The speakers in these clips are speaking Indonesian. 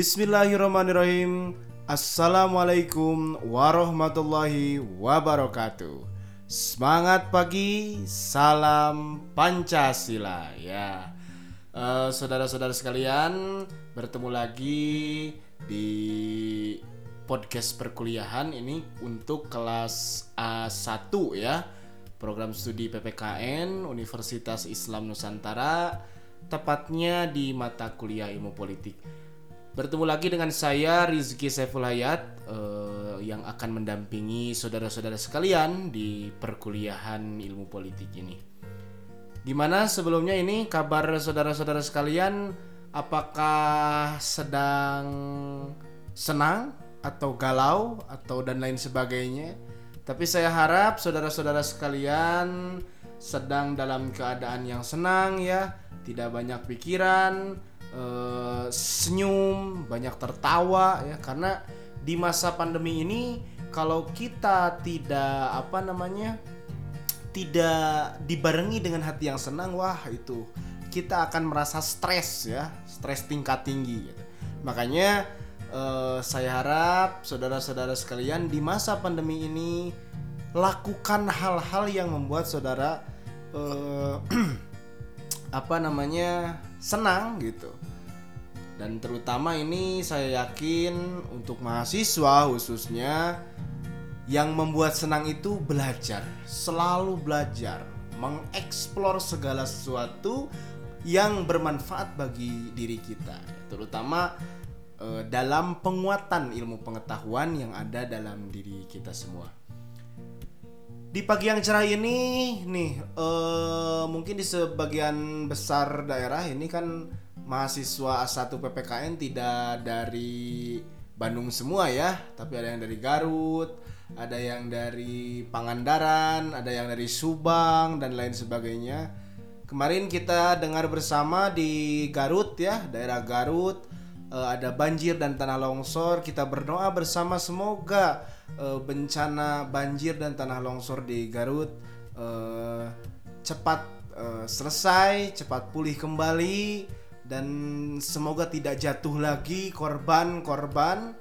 Bismillahirrahmanirrahim. Assalamualaikum warahmatullahi wabarakatuh. Semangat pagi, salam Pancasila ya. Eh, saudara-saudara sekalian, bertemu lagi di podcast perkuliahan ini untuk kelas A1 ya. Program studi PPKN Universitas Islam Nusantara tepatnya di mata kuliah Ilmu Politik. Bertemu lagi dengan saya Rizky Saiful Hayat eh, yang akan mendampingi saudara-saudara sekalian di perkuliahan ilmu politik ini. Gimana sebelumnya ini kabar saudara-saudara sekalian? Apakah sedang senang atau galau atau dan lain sebagainya? Tapi saya harap saudara-saudara sekalian sedang dalam keadaan yang senang ya, tidak banyak pikiran, eh, senyum, banyak tertawa ya. Karena di masa pandemi ini kalau kita tidak apa namanya tidak dibarengi dengan hati yang senang wah itu kita akan merasa stres ya. Stres tingkat tinggi gitu. makanya eh, saya harap saudara-saudara sekalian di masa pandemi ini lakukan hal-hal yang membuat saudara eh, apa namanya senang gitu dan terutama ini saya yakin untuk mahasiswa khususnya yang membuat senang itu belajar, selalu belajar, mengeksplor segala sesuatu yang bermanfaat bagi diri kita, terutama eh, dalam penguatan ilmu pengetahuan yang ada dalam diri kita semua. Di pagi yang cerah ini, nih, eh, mungkin di sebagian besar daerah ini kan mahasiswa A1 PPKN tidak dari Bandung semua ya, tapi ada yang dari Garut, ada yang dari Pangandaran, ada yang dari Subang dan lain sebagainya. Kemarin kita dengar bersama di Garut ya, daerah Garut eh, ada banjir dan tanah longsor. Kita berdoa bersama semoga eh, bencana banjir dan tanah longsor di Garut eh, cepat selesai, cepat pulih kembali dan semoga tidak jatuh lagi korban-korban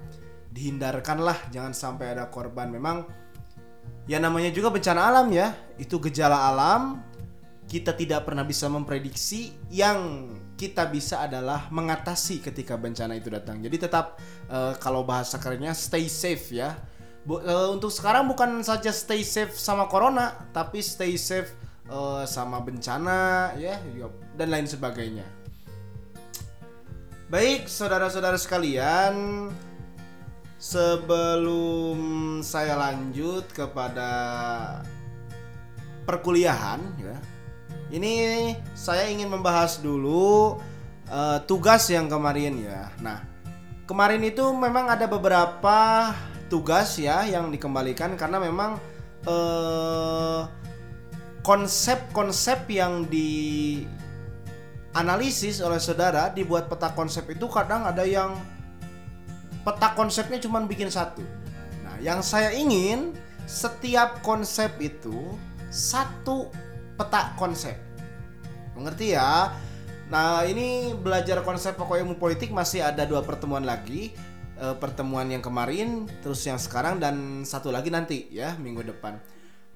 dihindarkanlah jangan sampai ada korban. Memang ya namanya juga bencana alam ya. Itu gejala alam. Kita tidak pernah bisa memprediksi. Yang kita bisa adalah mengatasi ketika bencana itu datang. Jadi tetap eh, kalau bahasa kerennya stay safe ya. Bu- eh, untuk sekarang bukan saja stay safe sama corona tapi stay safe eh, sama bencana ya dan lain sebagainya Baik, saudara-saudara sekalian, sebelum saya lanjut kepada perkuliahan, ya, ini saya ingin membahas dulu eh, tugas yang kemarin ya. Nah, kemarin itu memang ada beberapa tugas ya yang dikembalikan karena memang eh, konsep-konsep yang di analisis oleh saudara dibuat peta konsep itu kadang ada yang peta konsepnya cuma bikin satu. Nah, yang saya ingin setiap konsep itu satu peta konsep. Mengerti ya? Nah, ini belajar konsep pokok ilmu politik masih ada dua pertemuan lagi. Eh, pertemuan yang kemarin, terus yang sekarang dan satu lagi nanti ya minggu depan.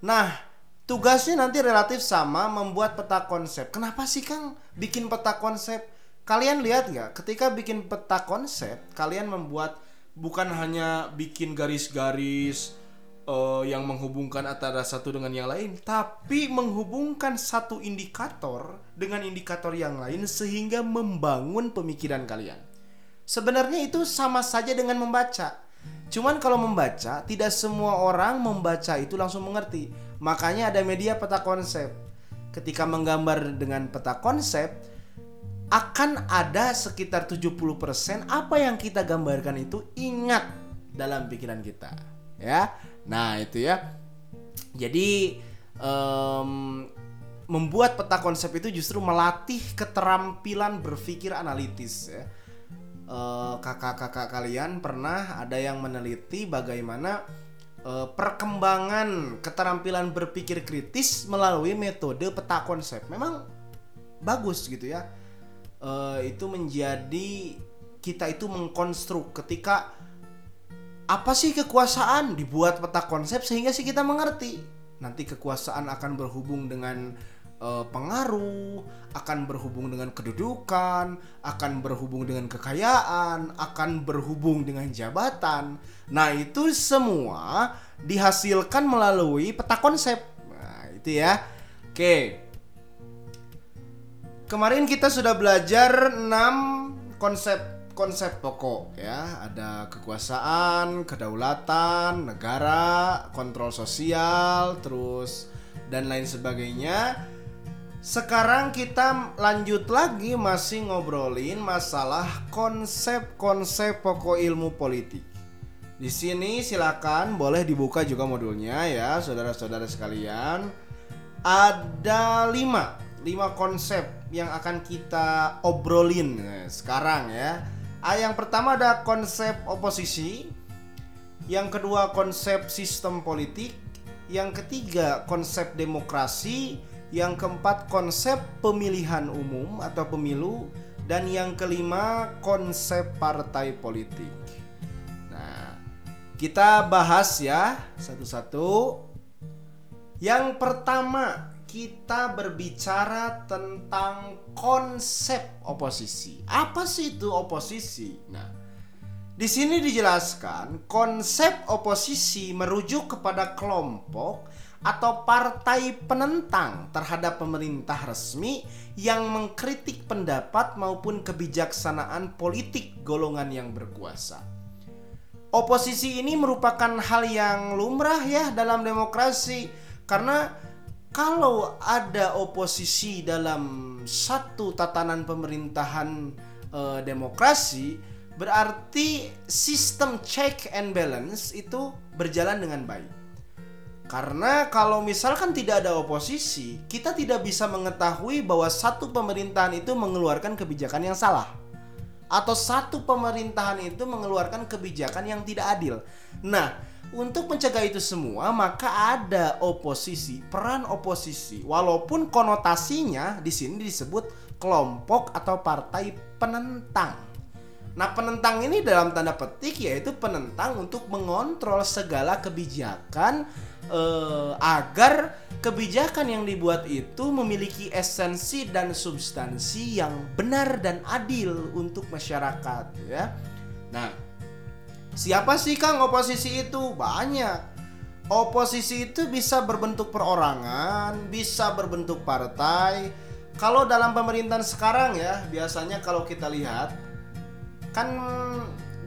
Nah, tugasnya nanti relatif sama membuat peta konsep. Kenapa sih Kang bikin peta konsep? Kalian lihat nggak? Ketika bikin peta konsep, kalian membuat bukan hanya bikin garis-garis eh, yang menghubungkan antara satu dengan yang lain, tapi menghubungkan satu indikator dengan indikator yang lain sehingga membangun pemikiran kalian. Sebenarnya itu sama saja dengan membaca. Cuman kalau membaca, tidak semua orang membaca itu langsung mengerti. Makanya ada media peta konsep. Ketika menggambar dengan peta konsep, akan ada sekitar 70% apa yang kita gambarkan itu ingat dalam pikiran kita. Ya. Nah, itu ya. Jadi em, membuat peta konsep itu justru melatih keterampilan berpikir analitis ya. Eh, kakak-kakak kalian pernah ada yang meneliti bagaimana eh, perkembangan keterampilan berpikir kritis melalui metode peta konsep. Memang bagus gitu ya. Eh, itu menjadi kita itu mengkonstruk ketika apa sih kekuasaan dibuat peta konsep sehingga sih kita mengerti nanti kekuasaan akan berhubung dengan uh, pengaruh, akan berhubung dengan kedudukan, akan berhubung dengan kekayaan, akan berhubung dengan jabatan. Nah, itu semua dihasilkan melalui peta konsep. Nah, itu ya. Oke. Kemarin kita sudah belajar 6 konsep konsep pokok ya ada kekuasaan kedaulatan negara kontrol sosial terus dan lain sebagainya sekarang kita lanjut lagi masih ngobrolin masalah konsep-konsep pokok ilmu politik. Di sini silakan boleh dibuka juga modulnya ya saudara-saudara sekalian. Ada lima lima konsep yang akan kita obrolin nah, sekarang ya. Ah, yang pertama ada konsep oposisi, yang kedua konsep sistem politik, yang ketiga konsep demokrasi, yang keempat konsep pemilihan umum atau pemilu, dan yang kelima konsep partai politik. Nah, kita bahas ya satu-satu. Yang pertama, kita berbicara tentang konsep oposisi. Apa sih itu oposisi? Nah, di sini dijelaskan konsep oposisi merujuk kepada kelompok atau partai penentang terhadap pemerintah resmi yang mengkritik pendapat maupun kebijaksanaan politik golongan yang berkuasa. Oposisi ini merupakan hal yang lumrah ya dalam demokrasi karena kalau ada oposisi dalam satu tatanan pemerintahan e, demokrasi berarti sistem check and balance itu berjalan dengan baik. Karena kalau misalkan tidak ada oposisi, kita tidak bisa mengetahui bahwa satu pemerintahan itu mengeluarkan kebijakan yang salah atau satu pemerintahan itu mengeluarkan kebijakan yang tidak adil. Nah, untuk mencegah itu semua, maka ada oposisi, peran oposisi. Walaupun konotasinya di sini disebut kelompok atau partai penentang. Nah, penentang ini dalam tanda petik yaitu penentang untuk mengontrol segala kebijakan eh, agar kebijakan yang dibuat itu memiliki esensi dan substansi yang benar dan adil untuk masyarakat, ya. Nah, Siapa sih Kang oposisi itu? Banyak. Oposisi itu bisa berbentuk perorangan, bisa berbentuk partai. Kalau dalam pemerintahan sekarang ya, biasanya kalau kita lihat kan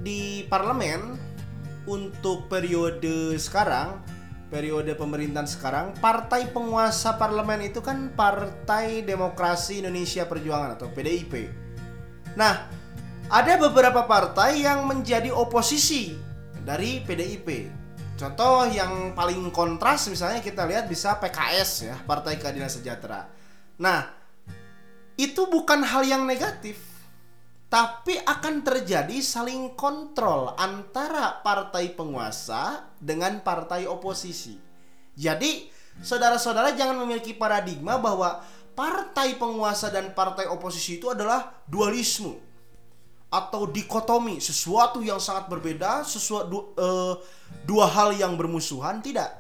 di parlemen untuk periode sekarang, periode pemerintahan sekarang, partai penguasa parlemen itu kan Partai Demokrasi Indonesia Perjuangan atau PDIP. Nah, ada beberapa partai yang menjadi oposisi dari PDIP. Contoh yang paling kontras misalnya kita lihat bisa PKS ya, Partai Keadilan Sejahtera. Nah, itu bukan hal yang negatif, tapi akan terjadi saling kontrol antara partai penguasa dengan partai oposisi. Jadi, saudara-saudara jangan memiliki paradigma bahwa partai penguasa dan partai oposisi itu adalah dualisme atau dikotomi sesuatu yang sangat berbeda sesuatu uh, dua hal yang bermusuhan tidak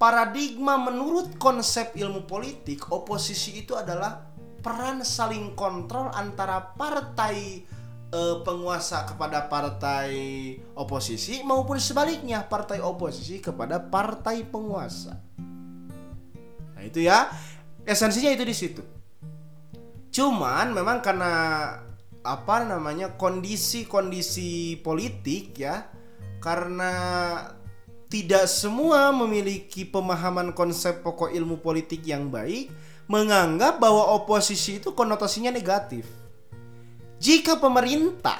paradigma menurut konsep ilmu politik oposisi itu adalah peran saling kontrol antara partai uh, penguasa kepada partai oposisi maupun sebaliknya partai oposisi kepada partai penguasa. Nah itu ya. Esensinya itu di situ. Cuman memang karena apa namanya kondisi-kondisi politik ya karena tidak semua memiliki pemahaman konsep pokok ilmu politik yang baik menganggap bahwa oposisi itu konotasinya negatif. Jika pemerintah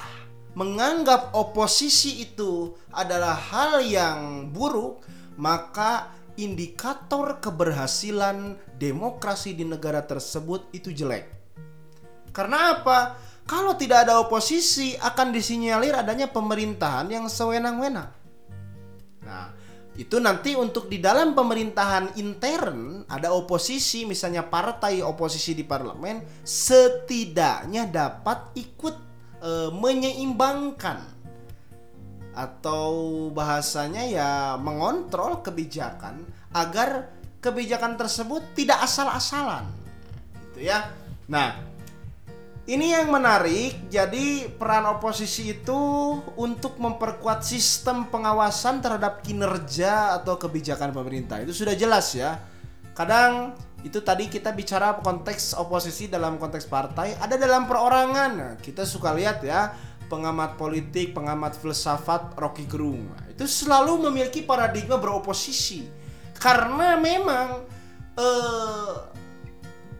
menganggap oposisi itu adalah hal yang buruk, maka indikator keberhasilan demokrasi di negara tersebut itu jelek. Karena apa? Kalau tidak ada oposisi akan disinyalir adanya pemerintahan yang sewenang-wenang. Nah, itu nanti untuk di dalam pemerintahan intern ada oposisi, misalnya partai oposisi di parlemen setidaknya dapat ikut e, menyeimbangkan atau bahasanya ya mengontrol kebijakan agar kebijakan tersebut tidak asal-asalan. Gitu ya. Nah, ini yang menarik. Jadi peran oposisi itu untuk memperkuat sistem pengawasan terhadap kinerja atau kebijakan pemerintah. Itu sudah jelas ya. Kadang itu tadi kita bicara konteks oposisi dalam konteks partai, ada dalam perorangan. Nah, kita suka lihat ya pengamat politik, pengamat filsafat Rocky Gerung. Nah, itu selalu memiliki paradigma beroposisi karena memang eh,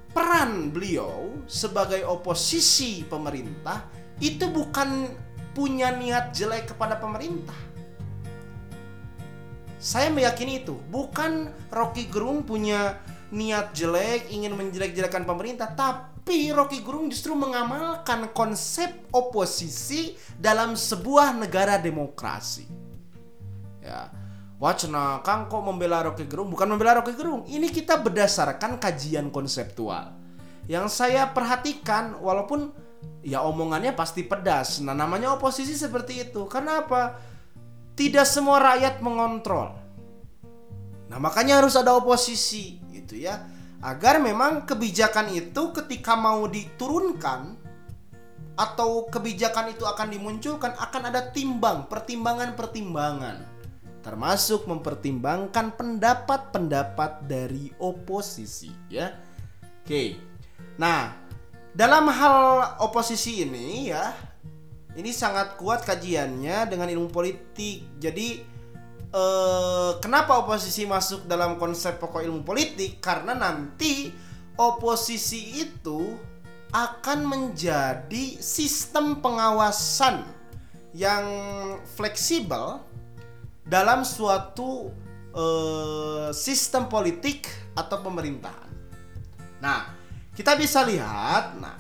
peran beliau sebagai oposisi pemerintah itu bukan punya niat jelek kepada pemerintah. Saya meyakini itu, bukan Rocky Gerung punya niat jelek ingin menjelek-jelekan pemerintah, tapi Rocky Gerung justru mengamalkan konsep oposisi dalam sebuah negara demokrasi. Ya. Wacana Kang kok membela Rocky Gerung? Bukan membela Rocky Gerung. Ini kita berdasarkan kajian konseptual. Yang saya perhatikan walaupun ya omongannya pasti pedas. Nah, namanya oposisi seperti itu. Karena apa? Tidak semua rakyat mengontrol. Nah, makanya harus ada oposisi gitu ya. Agar memang kebijakan itu ketika mau diturunkan atau kebijakan itu akan dimunculkan akan ada timbang, pertimbangan-pertimbangan termasuk mempertimbangkan pendapat-pendapat dari oposisi ya. Oke. Nah, dalam hal oposisi ini ya, ini sangat kuat kajiannya dengan ilmu politik. Jadi eh, kenapa oposisi masuk dalam konsep pokok ilmu politik? Karena nanti oposisi itu akan menjadi sistem pengawasan yang fleksibel dalam suatu uh, sistem politik atau pemerintahan. Nah, kita bisa lihat, nah,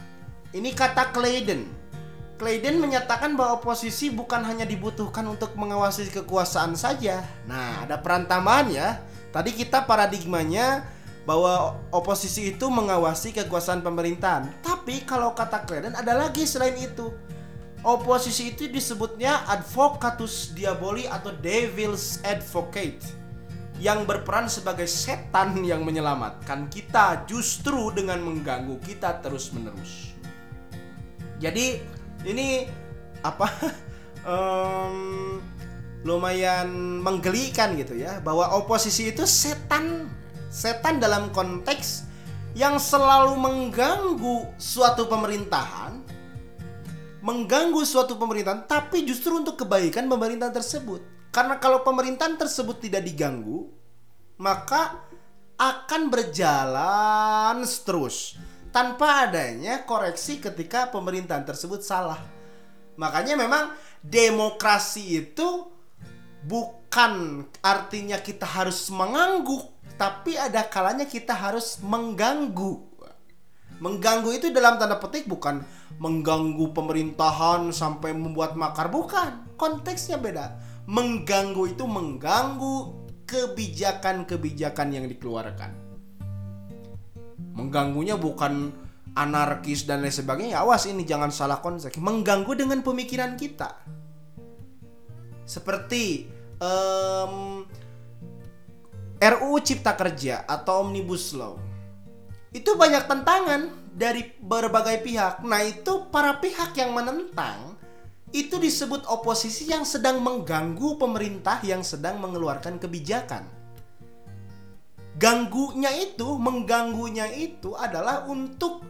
ini kata Clayden. Clayden menyatakan bahwa oposisi bukan hanya dibutuhkan untuk mengawasi kekuasaan saja. Nah, ada peran tambahan ya. Tadi kita paradigmanya bahwa oposisi itu mengawasi kekuasaan pemerintahan. Tapi kalau kata Clayden ada lagi selain itu Oposisi itu disebutnya advocatus diaboli atau devil's advocate yang berperan sebagai setan yang menyelamatkan kita justru dengan mengganggu kita terus-menerus. Jadi ini apa um, lumayan menggelikan gitu ya bahwa oposisi itu setan setan dalam konteks yang selalu mengganggu suatu pemerintahan mengganggu suatu pemerintahan tapi justru untuk kebaikan pemerintahan tersebut. Karena kalau pemerintahan tersebut tidak diganggu, maka akan berjalan terus tanpa adanya koreksi ketika pemerintahan tersebut salah. Makanya memang demokrasi itu bukan artinya kita harus mengangguk, tapi ada kalanya kita harus mengganggu. Mengganggu itu dalam tanda petik bukan mengganggu pemerintahan sampai membuat makar, bukan. Konteksnya beda. Mengganggu itu mengganggu kebijakan-kebijakan yang dikeluarkan. Mengganggunya bukan anarkis dan lain sebagainya. Awas ini jangan salah konsep. Mengganggu dengan pemikiran kita. Seperti um, RUU Cipta Kerja atau Omnibus Law itu banyak tentangan dari berbagai pihak. Nah, itu para pihak yang menentang itu disebut oposisi yang sedang mengganggu pemerintah yang sedang mengeluarkan kebijakan. Ganggunya itu, mengganggunya itu adalah untuk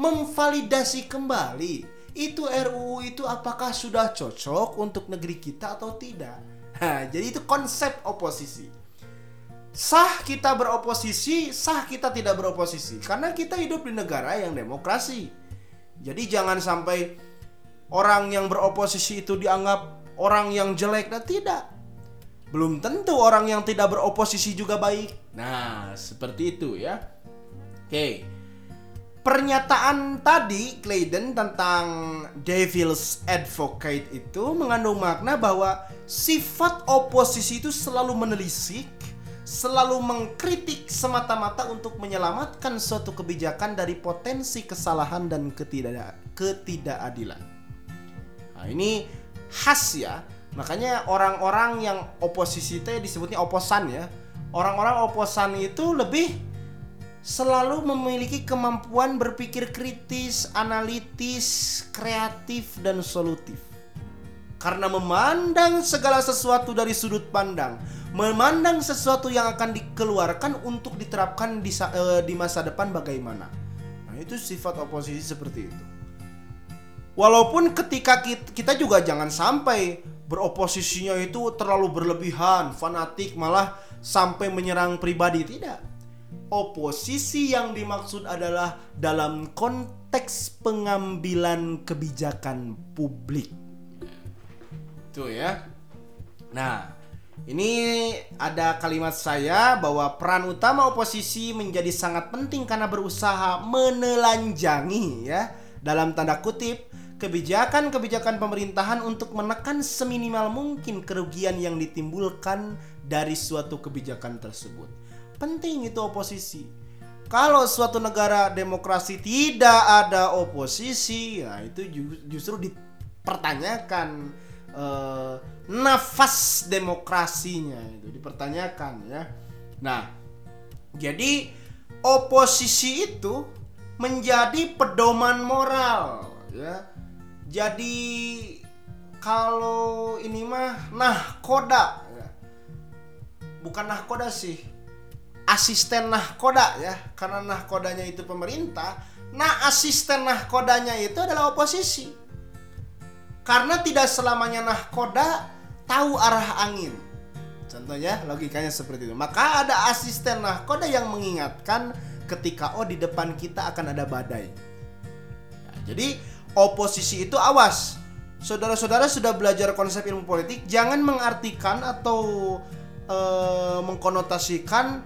memvalidasi kembali itu RUU itu apakah sudah cocok untuk negeri kita atau tidak. Nah, jadi itu konsep oposisi sah kita beroposisi, sah kita tidak beroposisi. Karena kita hidup di negara yang demokrasi. Jadi jangan sampai orang yang beroposisi itu dianggap orang yang jelek dan tidak. Belum tentu orang yang tidak beroposisi juga baik. Nah, seperti itu ya. Oke. Pernyataan tadi Clayden tentang Devil's Advocate itu mengandung makna bahwa sifat oposisi itu selalu menelisik selalu mengkritik semata-mata untuk menyelamatkan suatu kebijakan dari potensi kesalahan dan ketidakadilan. Nah, ini khas ya. Makanya orang-orang yang oposisi itu disebutnya oposan ya. Orang-orang oposan itu lebih selalu memiliki kemampuan berpikir kritis, analitis, kreatif dan solutif. Karena memandang segala sesuatu dari sudut pandang, memandang sesuatu yang akan dikeluarkan untuk diterapkan di, uh, di masa depan bagaimana. Nah, itu sifat oposisi seperti itu. Walaupun ketika kita juga jangan sampai beroposisinya itu terlalu berlebihan, fanatik, malah sampai menyerang pribadi tidak. Oposisi yang dimaksud adalah dalam konteks pengambilan kebijakan publik Tuh ya. Nah, ini ada kalimat saya bahwa peran utama oposisi menjadi sangat penting karena berusaha menelanjangi ya dalam tanda kutip kebijakan-kebijakan pemerintahan untuk menekan seminimal mungkin kerugian yang ditimbulkan dari suatu kebijakan tersebut. Penting itu oposisi. Kalau suatu negara demokrasi tidak ada oposisi, ya itu justru dipertanyakan uh, nafas demokrasinya itu dipertanyakan ya. Nah, jadi oposisi itu menjadi pedoman moral ya. Jadi kalau ini mah nahkoda ya. Bukan nahkoda sih. Asisten nahkoda ya, karena nahkodanya itu pemerintah. Nah, asisten nahkodanya itu adalah oposisi karena tidak selamanya nahkoda tahu arah angin. Contohnya logikanya seperti itu. Maka ada asisten nahkoda yang mengingatkan ketika oh di depan kita akan ada badai. Nah, jadi oposisi itu awas. Saudara-saudara sudah belajar konsep ilmu politik, jangan mengartikan atau e, mengkonotasikan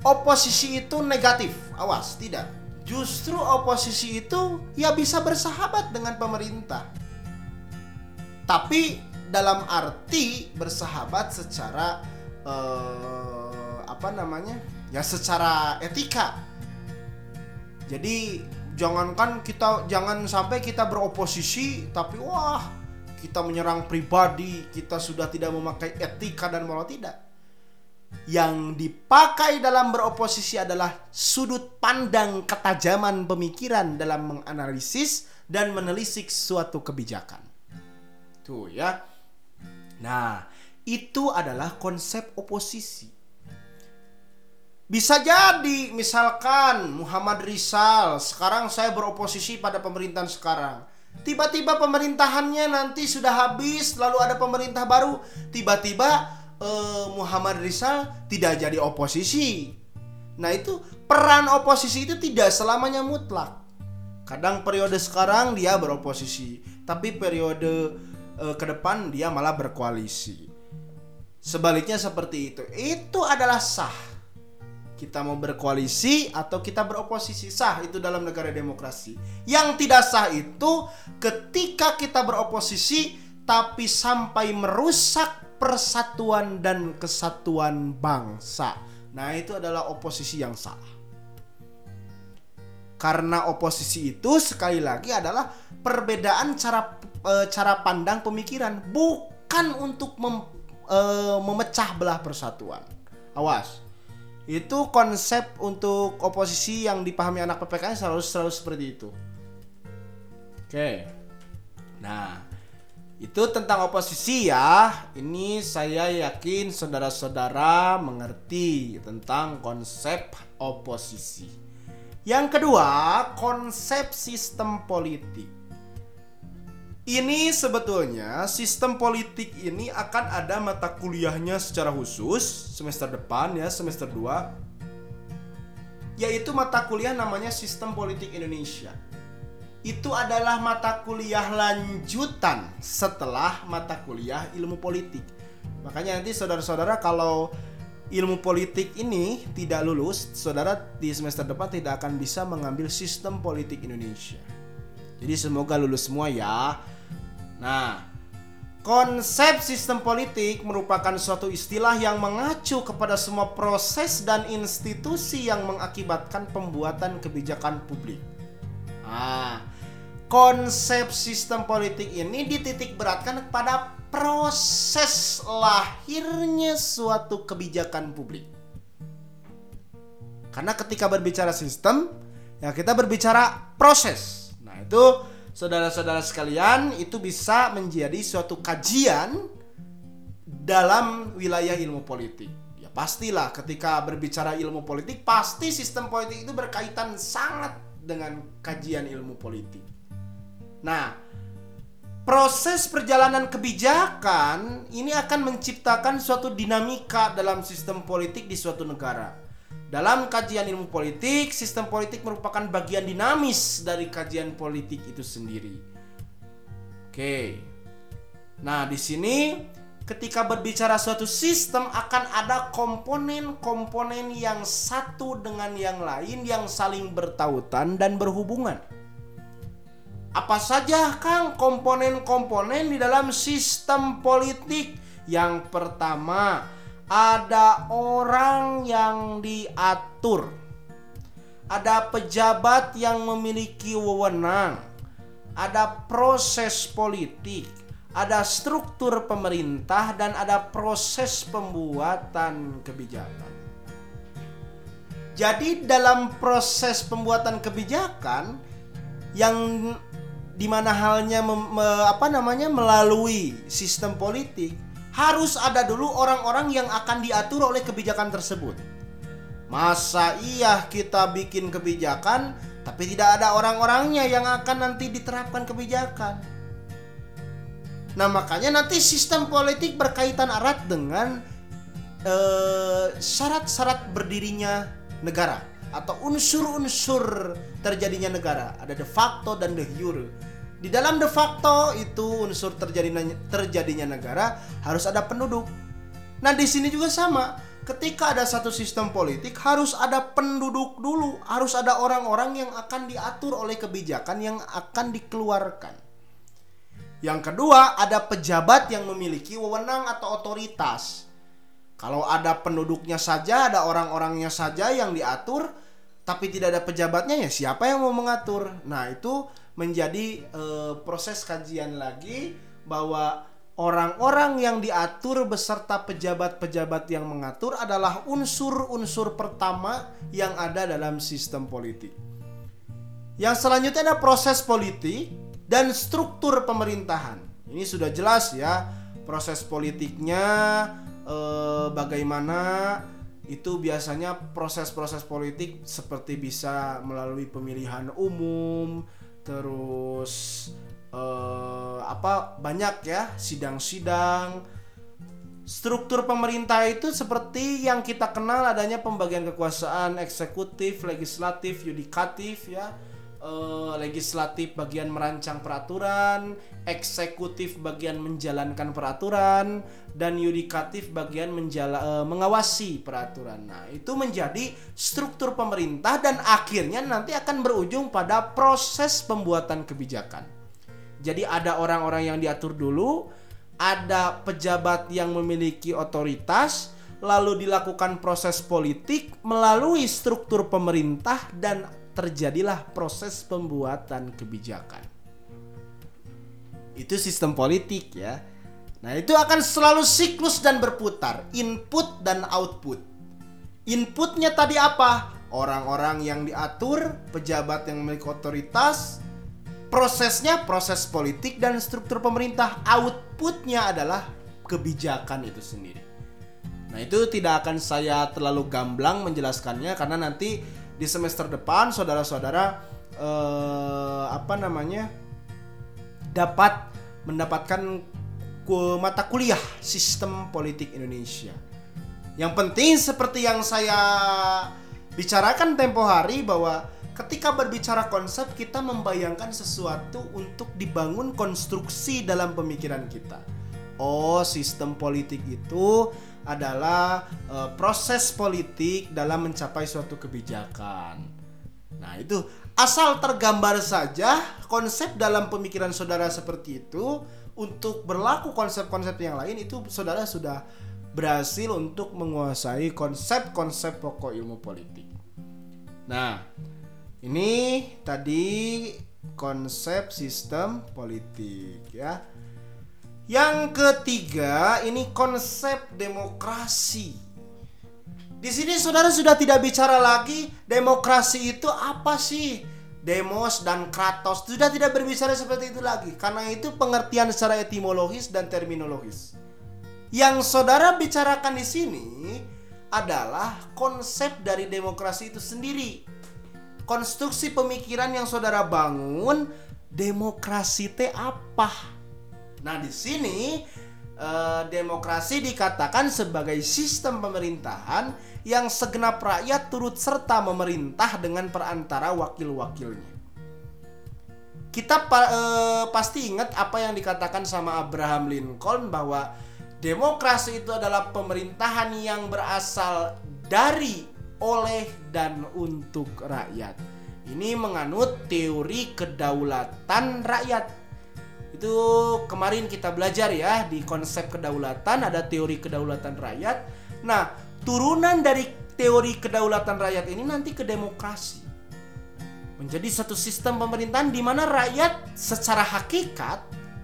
oposisi itu negatif. Awas, tidak. Justru oposisi itu ya bisa bersahabat dengan pemerintah tapi dalam arti bersahabat secara uh, apa namanya? Ya secara etika. Jadi jangankan kita jangan sampai kita beroposisi tapi wah kita menyerang pribadi kita sudah tidak memakai etika dan moral tidak. Yang dipakai dalam beroposisi adalah sudut pandang ketajaman pemikiran dalam menganalisis dan menelisik suatu kebijakan Tuh ya. Nah, itu adalah konsep oposisi. Bisa jadi misalkan Muhammad Rizal sekarang saya beroposisi pada pemerintahan sekarang. Tiba-tiba pemerintahannya nanti sudah habis lalu ada pemerintah baru, tiba-tiba eh, Muhammad Rizal tidak jadi oposisi. Nah, itu peran oposisi itu tidak selamanya mutlak. Kadang periode sekarang dia beroposisi, tapi periode uh, ke depan dia malah berkoalisi. Sebaliknya seperti itu. Itu adalah sah. Kita mau berkoalisi atau kita beroposisi sah itu dalam negara demokrasi. Yang tidak sah itu ketika kita beroposisi tapi sampai merusak persatuan dan kesatuan bangsa. Nah, itu adalah oposisi yang salah. Karena oposisi itu sekali lagi adalah perbedaan cara e, cara pandang pemikiran, bukan untuk mem, e, memecah belah persatuan. Awas. Itu konsep untuk oposisi yang dipahami anak PPKN selalu selalu seperti itu. Oke. Nah, itu tentang oposisi ya. Ini saya yakin saudara-saudara mengerti tentang konsep oposisi. Yang kedua, konsep sistem politik. Ini sebetulnya sistem politik ini akan ada mata kuliahnya secara khusus semester depan ya, semester 2. Yaitu mata kuliah namanya Sistem Politik Indonesia. Itu adalah mata kuliah lanjutan setelah mata kuliah ilmu politik. Makanya nanti saudara-saudara kalau ilmu politik ini tidak lulus, saudara di semester depan tidak akan bisa mengambil sistem politik Indonesia. Jadi semoga lulus semua ya. Nah, konsep sistem politik merupakan suatu istilah yang mengacu kepada semua proses dan institusi yang mengakibatkan pembuatan kebijakan publik. Nah, konsep sistem politik ini dititik beratkan kepada proses lahirnya suatu kebijakan publik. Karena ketika berbicara sistem, ya kita berbicara proses. Itu saudara-saudara sekalian, itu bisa menjadi suatu kajian dalam wilayah ilmu politik. Ya pastilah ketika berbicara ilmu politik, pasti sistem politik itu berkaitan sangat dengan kajian ilmu politik. Nah, proses perjalanan kebijakan ini akan menciptakan suatu dinamika dalam sistem politik di suatu negara. Dalam kajian ilmu politik, sistem politik merupakan bagian dinamis dari kajian politik itu sendiri. Oke. Nah, di sini ketika berbicara suatu sistem akan ada komponen-komponen yang satu dengan yang lain yang saling bertautan dan berhubungan. Apa saja Kang komponen-komponen di dalam sistem politik? Yang pertama, ada orang yang diatur. Ada pejabat yang memiliki wewenang. Ada proses politik, ada struktur pemerintah dan ada proses pembuatan kebijakan. Jadi dalam proses pembuatan kebijakan yang di mana halnya mem, me, apa namanya melalui sistem politik harus ada dulu orang-orang yang akan diatur oleh kebijakan tersebut. Masa iya kita bikin kebijakan tapi tidak ada orang-orangnya yang akan nanti diterapkan kebijakan. Nah, makanya nanti sistem politik berkaitan erat dengan eh, syarat-syarat berdirinya negara atau unsur-unsur terjadinya negara. Ada de facto dan de jure di dalam de facto itu unsur terjadinya terjadinya negara harus ada penduduk. Nah, di sini juga sama. Ketika ada satu sistem politik harus ada penduduk dulu, harus ada orang-orang yang akan diatur oleh kebijakan yang akan dikeluarkan. Yang kedua, ada pejabat yang memiliki wewenang atau otoritas. Kalau ada penduduknya saja, ada orang-orangnya saja yang diatur, tapi tidak ada pejabatnya ya siapa yang mau mengatur? Nah, itu menjadi uh, proses kajian lagi bahwa orang-orang yang diatur beserta pejabat-pejabat yang mengatur adalah unsur-unsur pertama yang ada dalam sistem politik. Yang selanjutnya ada proses politik dan struktur pemerintahan. Ini sudah jelas ya proses politiknya eh, bagaimana itu biasanya proses-proses politik seperti bisa melalui pemilihan umum, terus uh, apa banyak ya sidang-sidang. Struktur pemerintah itu seperti yang kita kenal adanya pembagian kekuasaan eksekutif, legislatif, yudikatif ya uh, legislatif bagian merancang peraturan, eksekutif bagian menjalankan peraturan, dan yudikatif bagian menjala, uh, mengawasi peraturan. Nah, itu menjadi struktur pemerintah dan akhirnya nanti akan berujung pada proses pembuatan kebijakan. Jadi ada orang-orang yang diatur dulu, ada pejabat yang memiliki otoritas, lalu dilakukan proses politik melalui struktur pemerintah dan terjadilah proses pembuatan kebijakan. Itu sistem politik ya. Nah, itu akan selalu siklus dan berputar, input dan output. Inputnya tadi apa? Orang-orang yang diatur, pejabat yang memiliki otoritas, prosesnya proses politik dan struktur pemerintah. Outputnya adalah kebijakan itu sendiri. Nah, itu tidak akan saya terlalu gamblang menjelaskannya karena nanti di semester depan saudara-saudara eh, apa namanya dapat mendapatkan mata kuliah sistem politik Indonesia. Yang penting seperti yang saya bicarakan tempo hari bahwa ketika berbicara konsep kita membayangkan sesuatu untuk dibangun konstruksi dalam pemikiran kita. Oh, sistem politik itu adalah uh, proses politik dalam mencapai suatu kebijakan. Nah, itu asal tergambar saja konsep dalam pemikiran saudara seperti itu untuk berlaku konsep-konsep yang lain itu saudara sudah berhasil untuk menguasai konsep-konsep pokok ilmu politik. Nah, ini tadi konsep sistem politik ya. Yang ketiga, ini konsep demokrasi. Di sini saudara sudah tidak bicara lagi demokrasi itu apa sih? Demos dan kratos sudah tidak berbicara seperti itu lagi karena itu pengertian secara etimologis dan terminologis. Yang saudara bicarakan di sini adalah konsep dari demokrasi itu sendiri. Konstruksi pemikiran yang saudara bangun, demokrasi teh apa? Nah, di sini eh, demokrasi dikatakan sebagai sistem pemerintahan yang segenap rakyat turut serta memerintah dengan perantara wakil-wakilnya. Kita eh, pasti ingat apa yang dikatakan sama Abraham Lincoln bahwa Demokrasi itu adalah pemerintahan yang berasal dari, oleh, dan untuk rakyat. Ini menganut teori kedaulatan rakyat. Itu kemarin kita belajar ya di konsep kedaulatan ada teori kedaulatan rakyat. Nah, turunan dari teori kedaulatan rakyat ini nanti ke demokrasi. Menjadi satu sistem pemerintahan di mana rakyat secara hakikat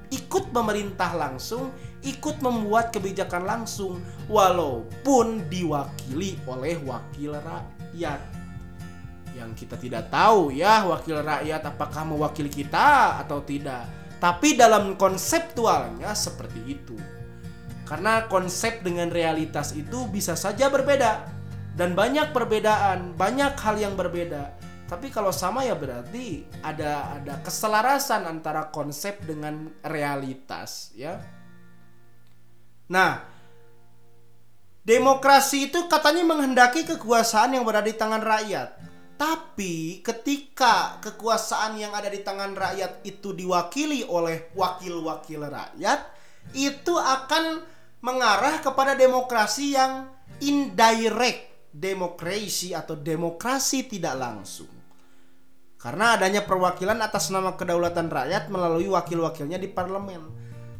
ikut memerintah langsung ikut membuat kebijakan langsung walaupun diwakili oleh wakil rakyat. Yang kita tidak tahu ya wakil rakyat apakah mewakili kita atau tidak. Tapi dalam konseptualnya seperti itu. Karena konsep dengan realitas itu bisa saja berbeda dan banyak perbedaan, banyak hal yang berbeda. Tapi kalau sama ya berarti ada ada keselarasan antara konsep dengan realitas ya. Nah, demokrasi itu katanya menghendaki kekuasaan yang berada di tangan rakyat. Tapi ketika kekuasaan yang ada di tangan rakyat itu diwakili oleh wakil-wakil rakyat, itu akan mengarah kepada demokrasi yang indirect demokrasi atau demokrasi tidak langsung. Karena adanya perwakilan atas nama kedaulatan rakyat melalui wakil-wakilnya di parlemen.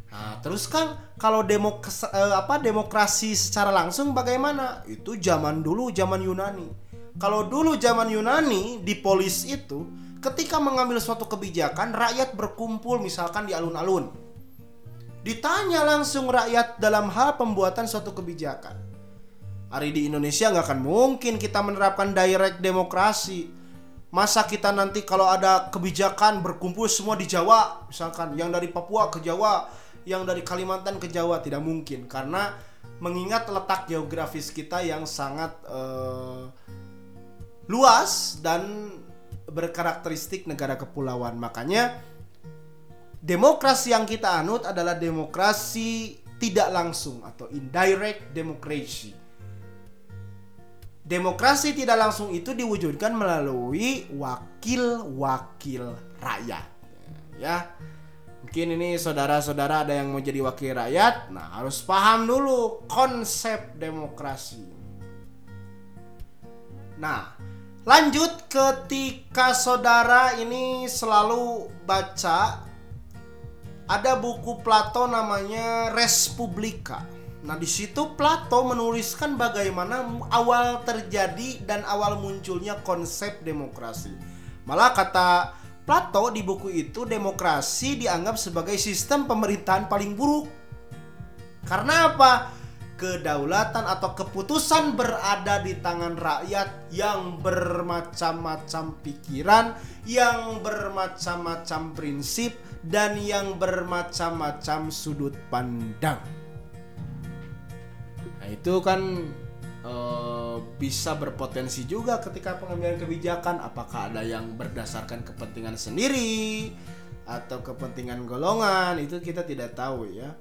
Nah, terus kan kalau demok eh, apa demokrasi secara langsung bagaimana? Itu zaman dulu zaman Yunani. Kalau dulu zaman Yunani di polis itu ketika mengambil suatu kebijakan rakyat berkumpul misalkan di alun-alun. Ditanya langsung rakyat dalam hal pembuatan suatu kebijakan. Hari di Indonesia nggak akan mungkin kita menerapkan direct demokrasi. Masa kita nanti kalau ada kebijakan berkumpul semua di Jawa, misalkan yang dari Papua ke Jawa, yang dari Kalimantan ke Jawa tidak mungkin karena mengingat letak geografis kita yang sangat uh, luas dan berkarakteristik negara kepulauan. Makanya demokrasi yang kita anut adalah demokrasi tidak langsung atau indirect democracy. Demokrasi tidak langsung itu diwujudkan melalui wakil-wakil rakyat. Ya. Mungkin ini saudara-saudara ada yang mau jadi wakil rakyat, nah harus paham dulu konsep demokrasi. Nah, lanjut ketika saudara ini selalu baca ada buku Plato namanya Respublika. Nah, di situ Plato menuliskan bagaimana awal terjadi dan awal munculnya konsep demokrasi. Malah kata Plato di buku itu demokrasi dianggap sebagai sistem pemerintahan paling buruk. Karena apa? Kedaulatan atau keputusan berada di tangan rakyat yang bermacam-macam pikiran, yang bermacam-macam prinsip, dan yang bermacam-macam sudut pandang. Nah, itu kan Eh, bisa berpotensi juga ketika pengambilan kebijakan. Apakah ada yang berdasarkan kepentingan sendiri atau kepentingan golongan? Itu kita tidak tahu ya.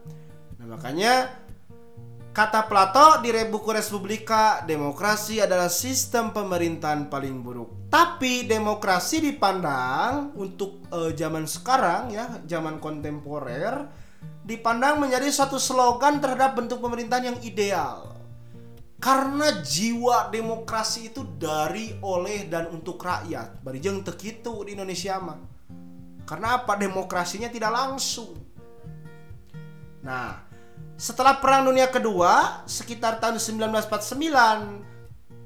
Nah makanya kata Plato di buku Respublika demokrasi adalah sistem pemerintahan paling buruk tapi demokrasi dipandang untuk uh, zaman sekarang ya zaman kontemporer dipandang menjadi satu slogan terhadap bentuk pemerintahan yang ideal karena jiwa demokrasi itu dari, oleh, dan untuk rakyat. Barijeng tekitu di Indonesia mah. Karena apa? Demokrasinya tidak langsung. Nah, setelah Perang Dunia Kedua, sekitar tahun 1949,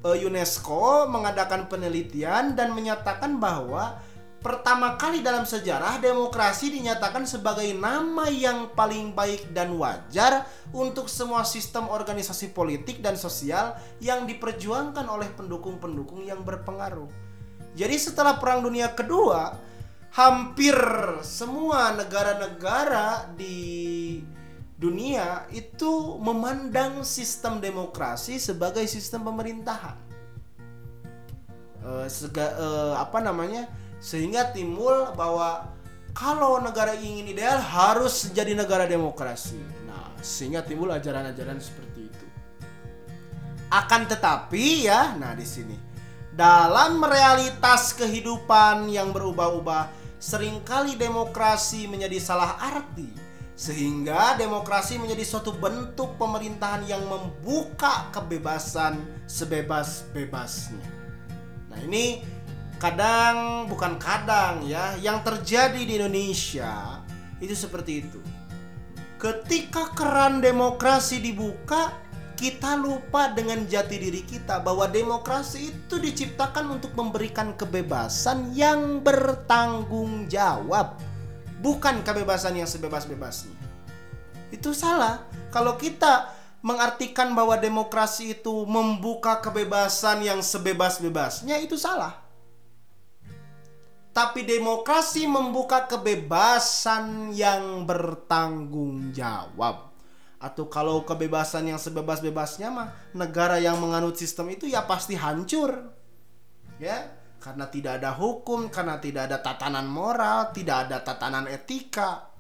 eh, UNESCO mengadakan penelitian dan menyatakan bahwa pertama kali dalam sejarah demokrasi dinyatakan sebagai nama yang paling baik dan wajar untuk semua sistem organisasi politik dan sosial yang diperjuangkan oleh pendukung-pendukung yang berpengaruh. Jadi setelah Perang Dunia Kedua, hampir semua negara-negara di dunia itu memandang sistem demokrasi sebagai sistem pemerintahan. Uh, sega, uh, apa namanya? sehingga timbul bahwa kalau negara ingin ideal harus jadi negara demokrasi. Nah, sehingga timbul ajaran-ajaran seperti itu. Akan tetapi ya, nah di sini dalam realitas kehidupan yang berubah-ubah, sering kali demokrasi menjadi salah arti sehingga demokrasi menjadi suatu bentuk pemerintahan yang membuka kebebasan sebebas-bebasnya. Nah, ini kadang bukan kadang ya yang terjadi di Indonesia itu seperti itu ketika keran demokrasi dibuka kita lupa dengan jati diri kita bahwa demokrasi itu diciptakan untuk memberikan kebebasan yang bertanggung jawab bukan kebebasan yang sebebas-bebasnya itu salah kalau kita mengartikan bahwa demokrasi itu membuka kebebasan yang sebebas-bebasnya itu salah tapi demokrasi membuka kebebasan yang bertanggung jawab. Atau kalau kebebasan yang sebebas-bebasnya mah negara yang menganut sistem itu ya pasti hancur. Ya, karena tidak ada hukum, karena tidak ada tatanan moral, tidak ada tatanan etika.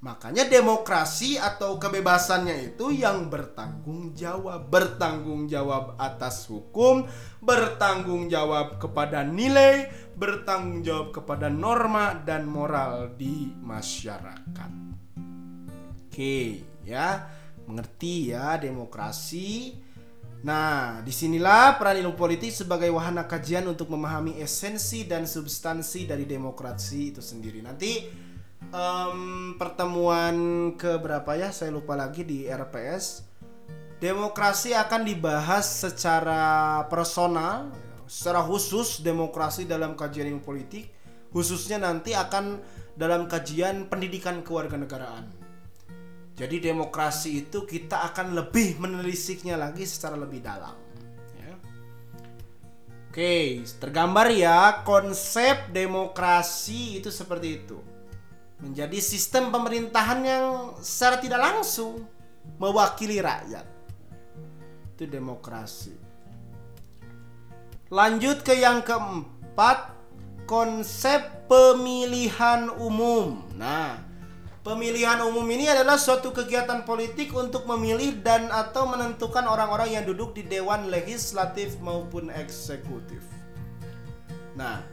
Makanya demokrasi atau kebebasannya itu yang bertanggung jawab, bertanggung jawab atas hukum, bertanggung jawab kepada nilai, bertanggung jawab kepada norma dan moral di masyarakat. Oke, ya. Mengerti ya demokrasi. Nah, di sinilah peran ilmu politik sebagai wahana kajian untuk memahami esensi dan substansi dari demokrasi itu sendiri. Nanti um, pertemuan ke berapa ya? Saya lupa lagi di RPS demokrasi akan dibahas secara personal secara khusus demokrasi dalam kajian ilmu politik. Khususnya nanti akan dalam kajian pendidikan kewarganegaraan jadi demokrasi itu kita akan lebih menelisiknya lagi secara lebih dalam ya. Oke, tergambar ya konsep demokrasi itu seperti itu menjadi sistem pemerintahan yang secara tidak langsung mewakili rakyat. Itu demokrasi. Lanjut ke yang keempat, konsep pemilihan umum. Nah, pemilihan umum ini adalah suatu kegiatan politik untuk memilih dan atau menentukan orang-orang yang duduk di dewan legislatif maupun eksekutif. Nah,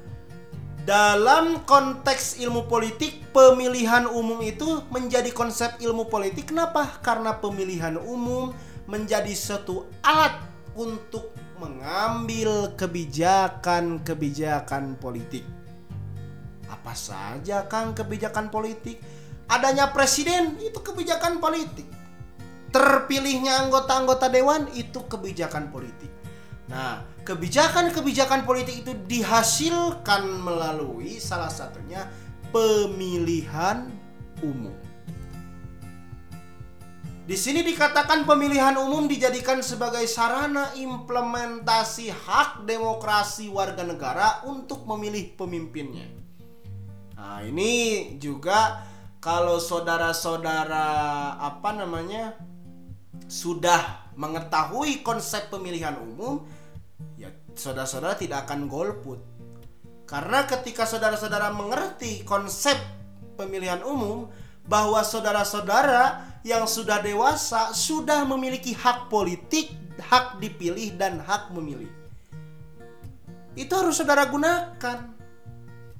dalam konteks ilmu politik, pemilihan umum itu menjadi konsep ilmu politik. Kenapa? Karena pemilihan umum menjadi suatu alat untuk mengambil kebijakan-kebijakan politik. Apa saja Kang kebijakan politik? Adanya presiden itu kebijakan politik. Terpilihnya anggota-anggota dewan itu kebijakan politik. Nah, kebijakan-kebijakan politik itu dihasilkan melalui salah satunya pemilihan umum. Di sini dikatakan pemilihan umum dijadikan sebagai sarana implementasi hak demokrasi warga negara untuk memilih pemimpinnya. Nah, ini juga kalau saudara-saudara apa namanya sudah mengetahui konsep pemilihan umum, saudara-saudara tidak akan golput. Karena ketika saudara-saudara mengerti konsep pemilihan umum bahwa saudara-saudara yang sudah dewasa sudah memiliki hak politik, hak dipilih dan hak memilih. Itu harus saudara gunakan.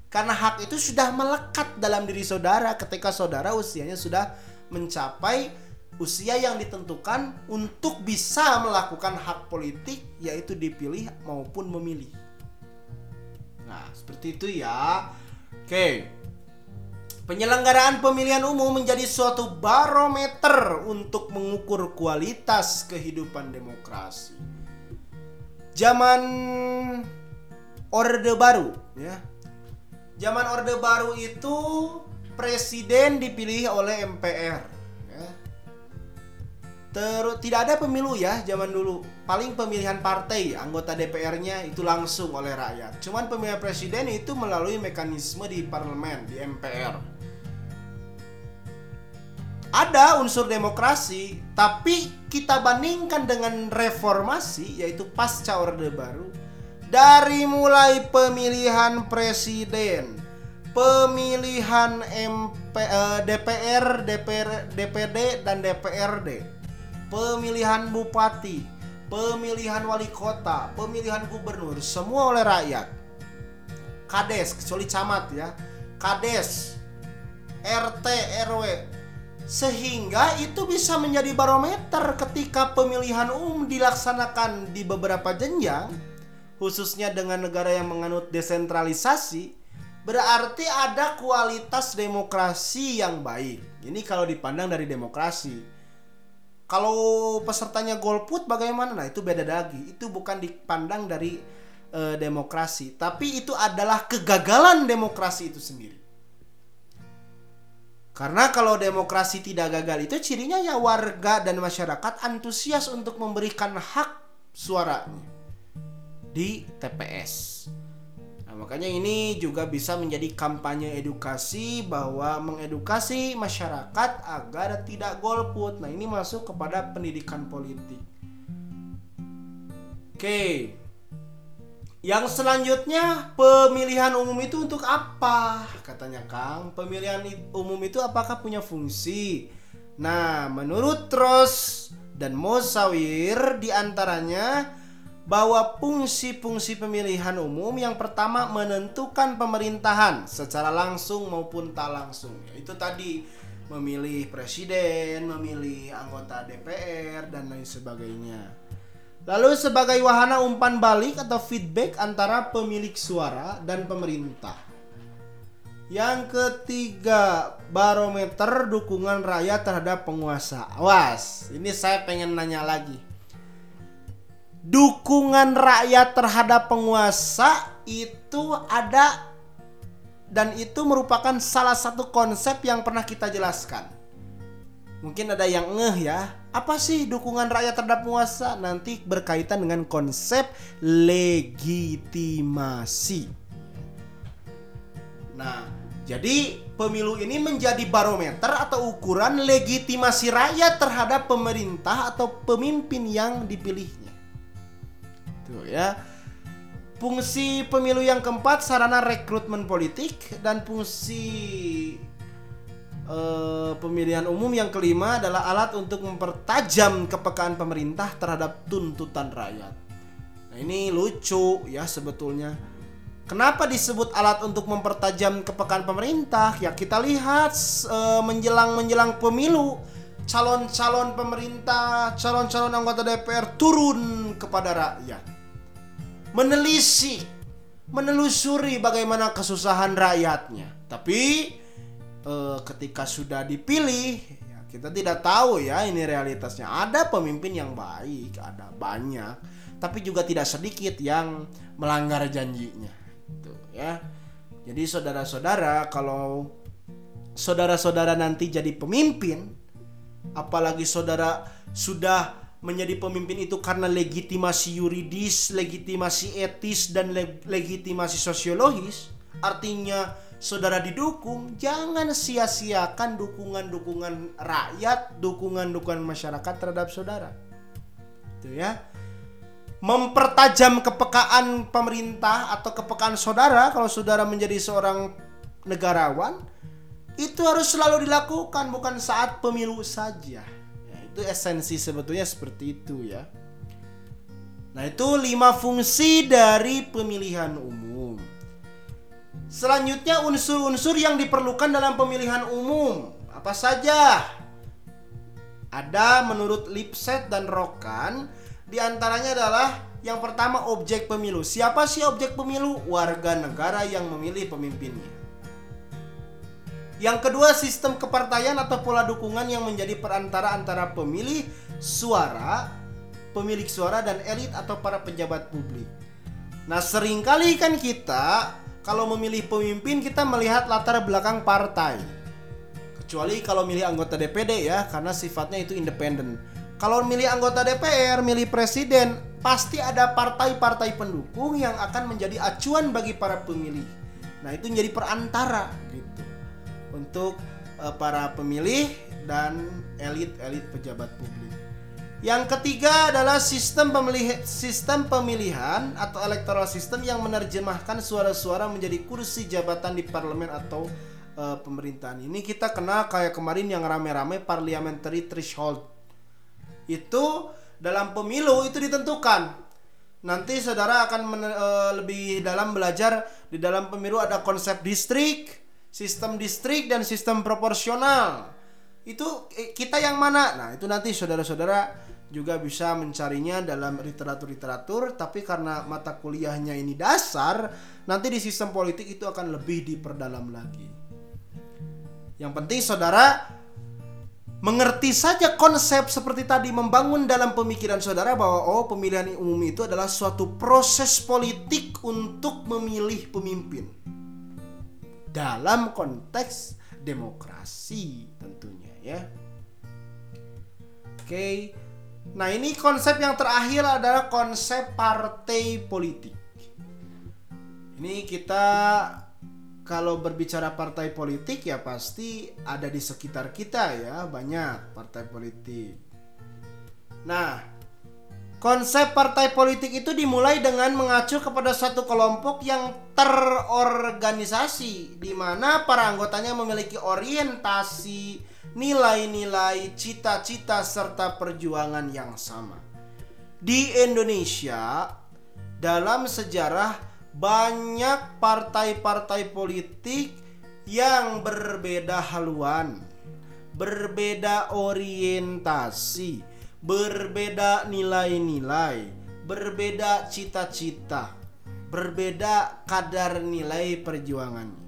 Karena hak itu sudah melekat dalam diri saudara ketika saudara usianya sudah mencapai usia yang ditentukan untuk bisa melakukan hak politik yaitu dipilih maupun memilih. Nah, seperti itu ya. Oke. Penyelenggaraan pemilihan umum menjadi suatu barometer untuk mengukur kualitas kehidupan demokrasi. Zaman Orde Baru ya. Zaman Orde Baru itu presiden dipilih oleh MPR. Ya. Terus tidak ada pemilu ya zaman dulu. Paling pemilihan partai anggota DPR-nya itu langsung oleh rakyat. Cuman pemilihan presiden itu melalui mekanisme di parlemen di MPR. Ada unsur demokrasi, tapi kita bandingkan dengan reformasi yaitu pasca Orde Baru dari mulai pemilihan presiden, pemilihan MP, eh, DPR, DPR, DPD dan DPRD, pemilihan bupati, pemilihan wali kota, pemilihan gubernur, semua oleh rakyat. Kades, kecuali camat ya. Kades, RT, RW, sehingga itu bisa menjadi barometer ketika pemilihan umum dilaksanakan di beberapa jenjang khususnya dengan negara yang menganut desentralisasi, berarti ada kualitas demokrasi yang baik. Ini kalau dipandang dari demokrasi. Kalau pesertanya golput bagaimana? Nah, itu beda lagi. Itu bukan dipandang dari e, demokrasi, tapi itu adalah kegagalan demokrasi itu sendiri. Karena kalau demokrasi tidak gagal itu cirinya ya warga dan masyarakat antusias untuk memberikan hak suaranya di TPS. Nah, makanya ini juga bisa menjadi kampanye edukasi bahwa mengedukasi masyarakat agar tidak golput. Nah, ini masuk kepada pendidikan politik. Oke. Yang selanjutnya pemilihan umum itu untuk apa? Katanya Kang, pemilihan umum itu apakah punya fungsi? Nah, menurut Tros dan Mosawir di antaranya bahwa fungsi-fungsi pemilihan umum yang pertama menentukan pemerintahan secara langsung maupun tak langsung. Itu tadi memilih presiden, memilih anggota DPR dan lain sebagainya. Lalu sebagai wahana umpan balik atau feedback antara pemilik suara dan pemerintah. Yang ketiga, barometer dukungan rakyat terhadap penguasa. Awas, ini saya pengen nanya lagi dukungan rakyat terhadap penguasa itu ada dan itu merupakan salah satu konsep yang pernah kita jelaskan. Mungkin ada yang ngeh ya, apa sih dukungan rakyat terhadap penguasa? Nanti berkaitan dengan konsep legitimasi. Nah, jadi pemilu ini menjadi barometer atau ukuran legitimasi rakyat terhadap pemerintah atau pemimpin yang dipilihnya. Tuh ya. Fungsi pemilu yang keempat sarana rekrutmen politik dan fungsi uh, pemilihan umum yang kelima adalah alat untuk mempertajam kepekaan pemerintah terhadap tuntutan rakyat. Nah, ini lucu ya sebetulnya. Kenapa disebut alat untuk mempertajam kepekaan pemerintah? Ya kita lihat uh, menjelang menjelang pemilu calon-calon pemerintah, calon-calon anggota DPR turun kepada rakyat menelisik, menelusuri bagaimana kesusahan rakyatnya. Tapi eh, ketika sudah dipilih, ya kita tidak tahu ya ini realitasnya. Ada pemimpin yang baik, ada banyak, tapi juga tidak sedikit yang melanggar janjinya. Itu ya. Jadi saudara-saudara kalau saudara-saudara nanti jadi pemimpin, apalagi saudara sudah menjadi pemimpin itu karena legitimasi yuridis, legitimasi etis dan leg legitimasi sosiologis, artinya saudara didukung, jangan sia-siakan dukungan-dukungan rakyat, dukungan-dukungan masyarakat terhadap saudara. Itu ya. Mempertajam kepekaan pemerintah atau kepekaan saudara kalau saudara menjadi seorang negarawan itu harus selalu dilakukan bukan saat pemilu saja itu esensi sebetulnya seperti itu ya. Nah, itu lima fungsi dari pemilihan umum. Selanjutnya unsur-unsur yang diperlukan dalam pemilihan umum. Apa saja? Ada menurut Lipset dan Rokan, di antaranya adalah yang pertama objek pemilu. Siapa sih objek pemilu? Warga negara yang memilih pemimpinnya. Yang kedua, sistem kepartaian atau pola dukungan yang menjadi perantara antara pemilih suara, pemilik suara dan elit atau para pejabat publik. Nah, sering kali kan kita kalau memilih pemimpin kita melihat latar belakang partai. Kecuali kalau milih anggota DPD ya, karena sifatnya itu independen. Kalau milih anggota DPR, milih presiden, pasti ada partai-partai pendukung yang akan menjadi acuan bagi para pemilih. Nah, itu menjadi perantara gitu. Untuk uh, para pemilih dan elit-elit pejabat publik. Yang ketiga adalah sistem pemilih sistem pemilihan atau electoral system yang menerjemahkan suara-suara menjadi kursi jabatan di parlemen atau uh, pemerintahan. Ini kita kenal kayak kemarin yang rame-rame parliamentary threshold. Itu dalam pemilu itu ditentukan. Nanti saudara akan uh, lebih dalam belajar di dalam pemilu ada konsep distrik, sistem distrik dan sistem proporsional. Itu eh, kita yang mana? Nah, itu nanti saudara-saudara juga bisa mencarinya dalam literatur-literatur tapi karena mata kuliahnya ini dasar nanti di sistem politik itu akan lebih diperdalam lagi yang penting saudara mengerti saja konsep seperti tadi membangun dalam pemikiran saudara bahwa oh pemilihan umum itu adalah suatu proses politik untuk memilih pemimpin dalam konteks demokrasi tentunya ya oke. Nah, ini konsep yang terakhir adalah konsep partai politik. Ini kita kalau berbicara partai politik ya pasti ada di sekitar kita ya, banyak partai politik. Nah, konsep partai politik itu dimulai dengan mengacu kepada satu kelompok yang terorganisasi di mana para anggotanya memiliki orientasi nilai-nilai, cita-cita, serta perjuangan yang sama. Di Indonesia, dalam sejarah banyak partai-partai politik yang berbeda haluan, berbeda orientasi, berbeda nilai-nilai, berbeda cita-cita, berbeda kadar nilai perjuangannya.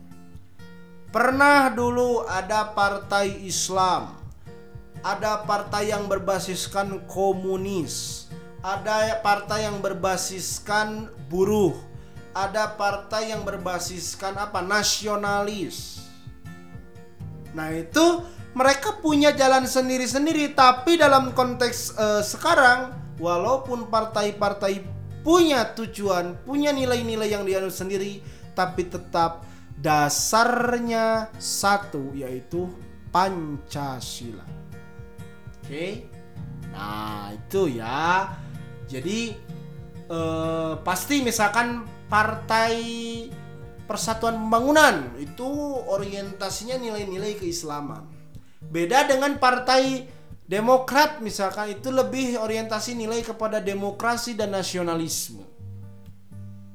Pernah dulu ada partai Islam, ada partai yang berbasiskan komunis, ada partai yang berbasiskan buruh, ada partai yang berbasiskan apa? nasionalis. Nah, itu mereka punya jalan sendiri-sendiri, tapi dalam konteks uh, sekarang walaupun partai-partai punya tujuan, punya nilai-nilai yang dianut sendiri, tapi tetap dasarnya satu yaitu Pancasila. Oke. Nah, itu ya. Jadi eh, pasti misalkan Partai Persatuan Pembangunan itu orientasinya nilai-nilai keislaman. Beda dengan Partai Demokrat misalkan itu lebih orientasi nilai kepada demokrasi dan nasionalisme.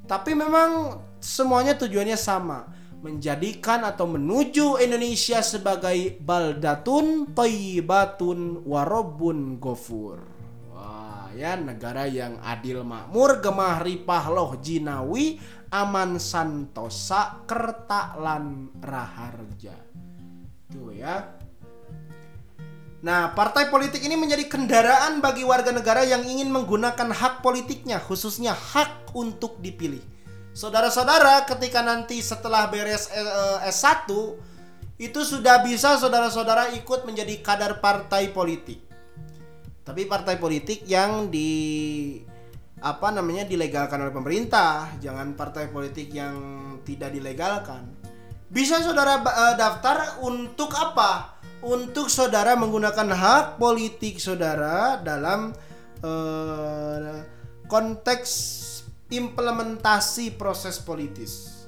Tapi memang semuanya tujuannya sama menjadikan atau menuju Indonesia sebagai baldatun thayyibatun warobun gofur. Wah, ya negara yang adil makmur, gemah ripah loh jinawi, aman santosa, kerta lan raharja. Tuh ya. Nah, partai politik ini menjadi kendaraan bagi warga negara yang ingin menggunakan hak politiknya, khususnya hak untuk dipilih Saudara-saudara ketika nanti setelah beres eh, S1 itu sudah bisa saudara-saudara ikut menjadi kadar partai politik. Tapi partai politik yang di apa namanya dilegalkan oleh pemerintah, jangan partai politik yang tidak dilegalkan. Bisa saudara uh, daftar untuk apa? Untuk saudara menggunakan hak politik saudara dalam uh, konteks implementasi proses politis.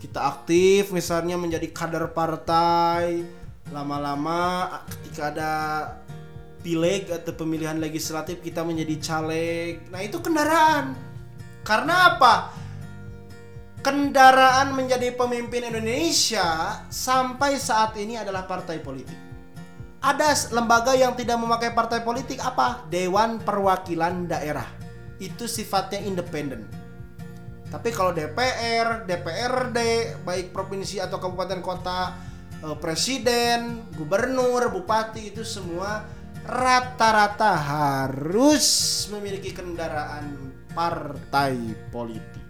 Kita aktif misalnya menjadi kader partai, lama-lama ketika ada pileg atau pemilihan legislatif kita menjadi caleg. Nah, itu kendaraan. Karena apa? Kendaraan menjadi pemimpin Indonesia sampai saat ini adalah partai politik. Ada lembaga yang tidak memakai partai politik apa? Dewan Perwakilan Daerah itu sifatnya independen. Tapi kalau DPR, DPRD, baik provinsi atau kabupaten kota, eh, presiden, gubernur, bupati itu semua rata-rata harus memiliki kendaraan partai politik.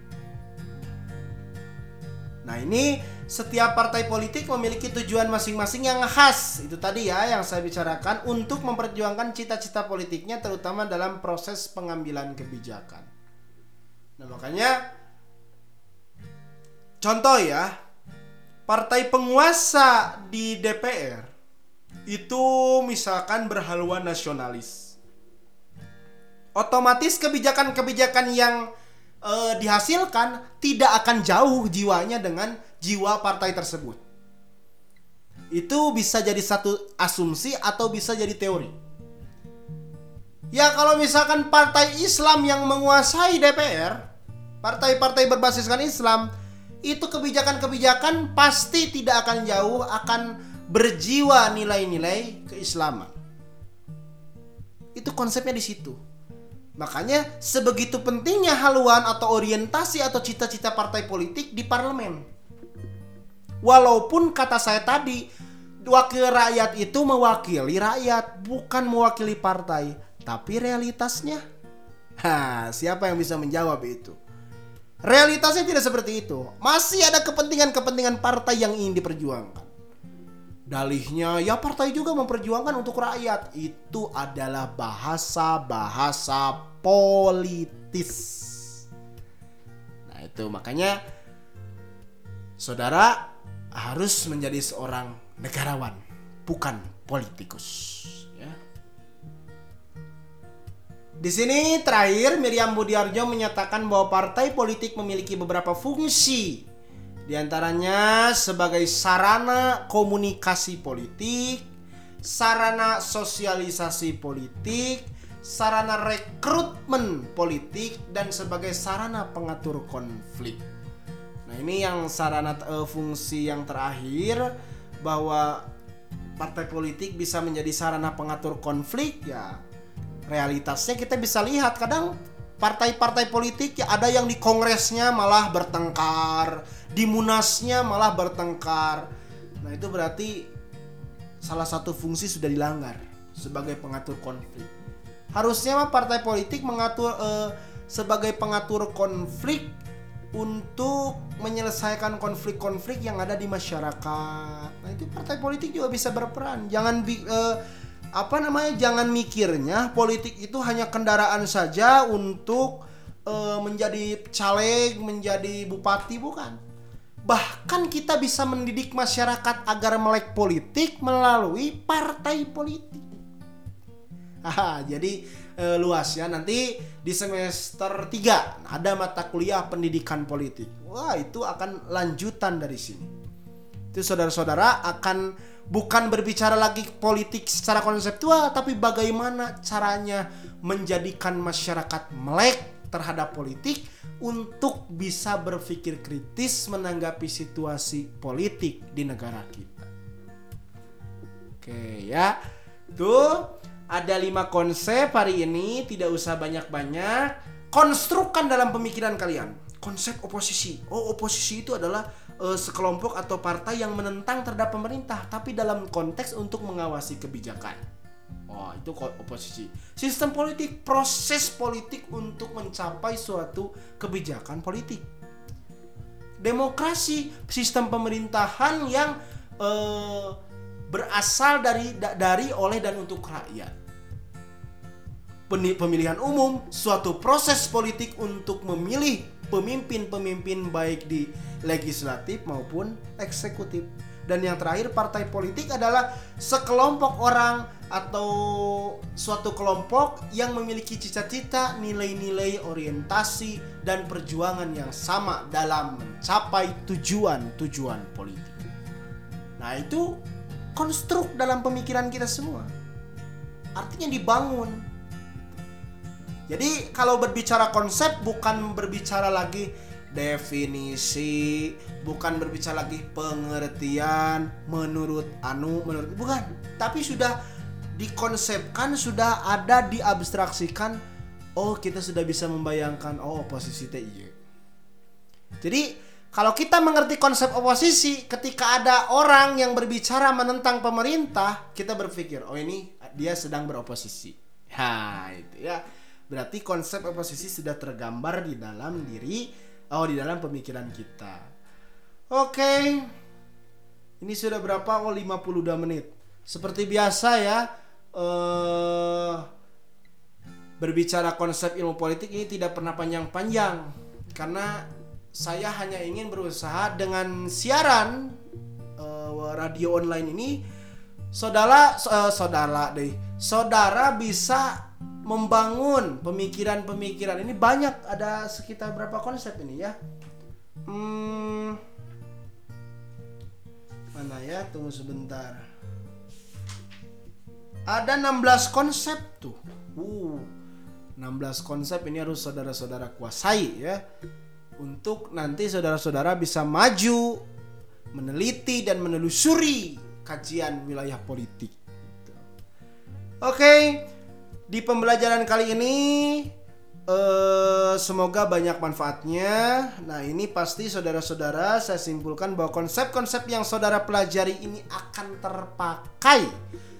Nah ini setiap partai politik memiliki tujuan masing-masing yang khas. Itu tadi ya yang saya bicarakan Untuk memperjuangkan cita-cita politiknya terutama dalam proses pengambilan kebijakan. Nah makanya Contoh ya Partai penguasa di DPR Itu misalkan berhaluan nasionalis. Otomatis kebijakan-kebijakan yang uh, dihasilkan tidak akan jauh jiwanya dengan jiwa partai tersebut. Itu bisa jadi satu asumsi atau bisa jadi teori. Ya kalau misalkan partai Islam yang menguasai DPR, partai-partai berbasiskan Islam, itu kebijakan-kebijakan pasti tidak akan jauh akan berjiwa nilai-nilai keislaman. Itu konsepnya di situ. Makanya sebegitu pentingnya haluan atau orientasi atau cita-cita partai politik di parlemen. Walaupun kata saya tadi wakil rakyat itu mewakili rakyat bukan mewakili partai, tapi realitasnya ha, siapa yang bisa menjawab itu? Realitasnya tidak seperti itu. Masih ada kepentingan-kepentingan partai yang ingin diperjuangkan. Dalihnya ya partai juga memperjuangkan untuk rakyat. Itu adalah bahasa-bahasa politis. Nah, itu makanya saudara harus menjadi seorang negarawan, bukan politikus, ya. Di sini terakhir Miriam Budiarjo menyatakan bahwa partai politik memiliki beberapa fungsi di antaranya sebagai sarana komunikasi politik, sarana sosialisasi politik, sarana rekrutmen politik dan sebagai sarana pengatur konflik. Nah, ini yang sarana uh, fungsi yang terakhir bahwa partai politik bisa menjadi sarana pengatur konflik ya. Realitasnya kita bisa lihat kadang partai-partai politik ya ada yang di kongresnya malah bertengkar, di munasnya malah bertengkar. Nah, itu berarti salah satu fungsi sudah dilanggar sebagai pengatur konflik. Harusnya mah partai politik mengatur eh, sebagai pengatur konflik untuk menyelesaikan konflik-konflik yang ada di masyarakat. Nah, itu partai politik juga bisa berperan. Jangan bi eh, apa namanya? Jangan mikirnya politik itu hanya kendaraan saja untuk eh, menjadi caleg, menjadi bupati bukan Bahkan kita bisa mendidik masyarakat agar melek politik melalui partai politik. Ah, jadi e, luas ya. Nanti di semester 3 ada mata kuliah pendidikan politik. Wah, itu akan lanjutan dari sini. Itu saudara-saudara akan bukan berbicara lagi politik secara konseptual, tapi bagaimana caranya menjadikan masyarakat melek terhadap politik untuk bisa berpikir kritis menanggapi situasi politik di negara kita. Oke ya, tuh ada lima konsep hari ini tidak usah banyak-banyak. Konstrukkan dalam pemikiran kalian konsep oposisi. Oh oposisi itu adalah uh, sekelompok atau partai yang menentang terhadap pemerintah, tapi dalam konteks untuk mengawasi kebijakan. Oh, itu oposisi. Sistem politik, proses politik untuk mencapai suatu kebijakan politik. Demokrasi, sistem pemerintahan yang eh, berasal dari dari oleh dan untuk rakyat. Pemilihan umum, suatu proses politik untuk memilih pemimpin-pemimpin baik di legislatif maupun eksekutif. Dan yang terakhir partai politik adalah sekelompok orang atau suatu kelompok yang memiliki cita-cita, nilai-nilai, orientasi dan perjuangan yang sama dalam mencapai tujuan-tujuan politik. Nah, itu konstruk dalam pemikiran kita semua. Artinya dibangun. Jadi, kalau berbicara konsep bukan berbicara lagi definisi, bukan berbicara lagi pengertian menurut anu menurut bukan, tapi sudah dikonsepkan sudah ada diabstraksikan oh kita sudah bisa membayangkan oh oposisi teh iya jadi kalau kita mengerti konsep oposisi ketika ada orang yang berbicara menentang pemerintah kita berpikir oh ini dia sedang beroposisi. Ha itu ya. Berarti konsep oposisi sudah tergambar di dalam diri oh di dalam pemikiran kita Oke. Ini sudah berapa? Oh 52 menit. Seperti biasa ya eh berbicara konsep ilmu politik ini tidak pernah panjang-panjang karena saya hanya ingin berusaha dengan siaran eh, radio online ini saudara eh, saudara deh saudara bisa membangun pemikiran-pemikiran ini banyak ada sekitar berapa konsep ini ya hmm, mana ya? Tunggu sebentar. Ada 16 konsep tuh. Uh 16 konsep ini harus saudara-saudara kuasai ya. Untuk nanti saudara-saudara bisa maju meneliti dan menelusuri kajian wilayah politik. Oke, di pembelajaran kali ini eh, semoga banyak manfaatnya. Nah, ini pasti saudara-saudara saya simpulkan bahwa konsep-konsep yang saudara pelajari ini akan terpakai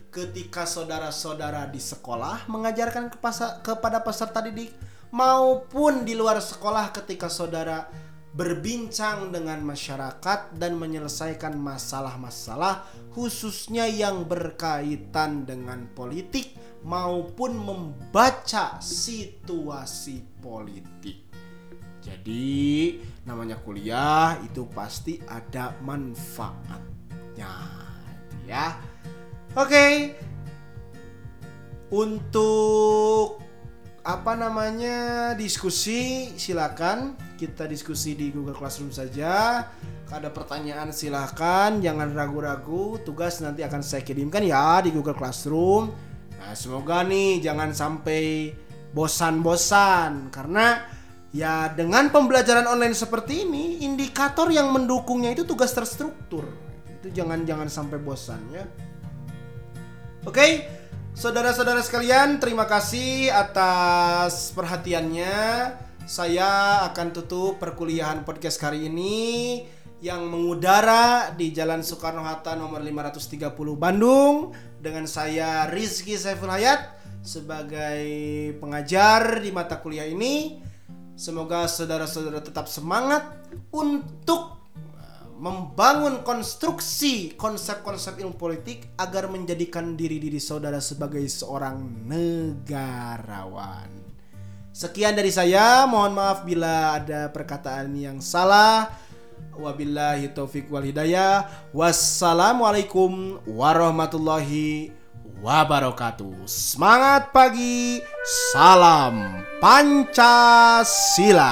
ketika saudara-saudara di sekolah mengajarkan kepada peserta didik maupun di luar sekolah ketika saudara berbincang dengan masyarakat dan menyelesaikan masalah-masalah khususnya yang berkaitan dengan politik maupun membaca situasi politik. Jadi, namanya kuliah itu pasti ada manfaatnya, ya. Oke. Untuk apa namanya diskusi silakan kita diskusi di Google Classroom saja. Ada pertanyaan silahkan, jangan ragu-ragu. Tugas nanti akan saya kirimkan ya di Google Classroom. Nah, semoga nih jangan sampai bosan-bosan karena ya dengan pembelajaran online seperti ini indikator yang mendukungnya itu tugas terstruktur. Itu jangan jangan sampai bosan ya. Oke, saudara-saudara sekalian, terima kasih atas perhatiannya. Saya akan tutup perkuliahan podcast kali ini yang mengudara di Jalan Soekarno-Hatta nomor 530 Bandung dengan saya Rizky Saiful Hayat sebagai pengajar di mata kuliah ini. Semoga saudara-saudara tetap semangat untuk membangun konstruksi konsep-konsep ilmu politik agar menjadikan diri-diri saudara sebagai seorang negarawan. Sekian dari saya, mohon maaf bila ada perkataan yang salah. Wabillahi taufik wal hidayah. Wassalamualaikum warahmatullahi wabarakatuh. Semangat pagi, salam Pancasila.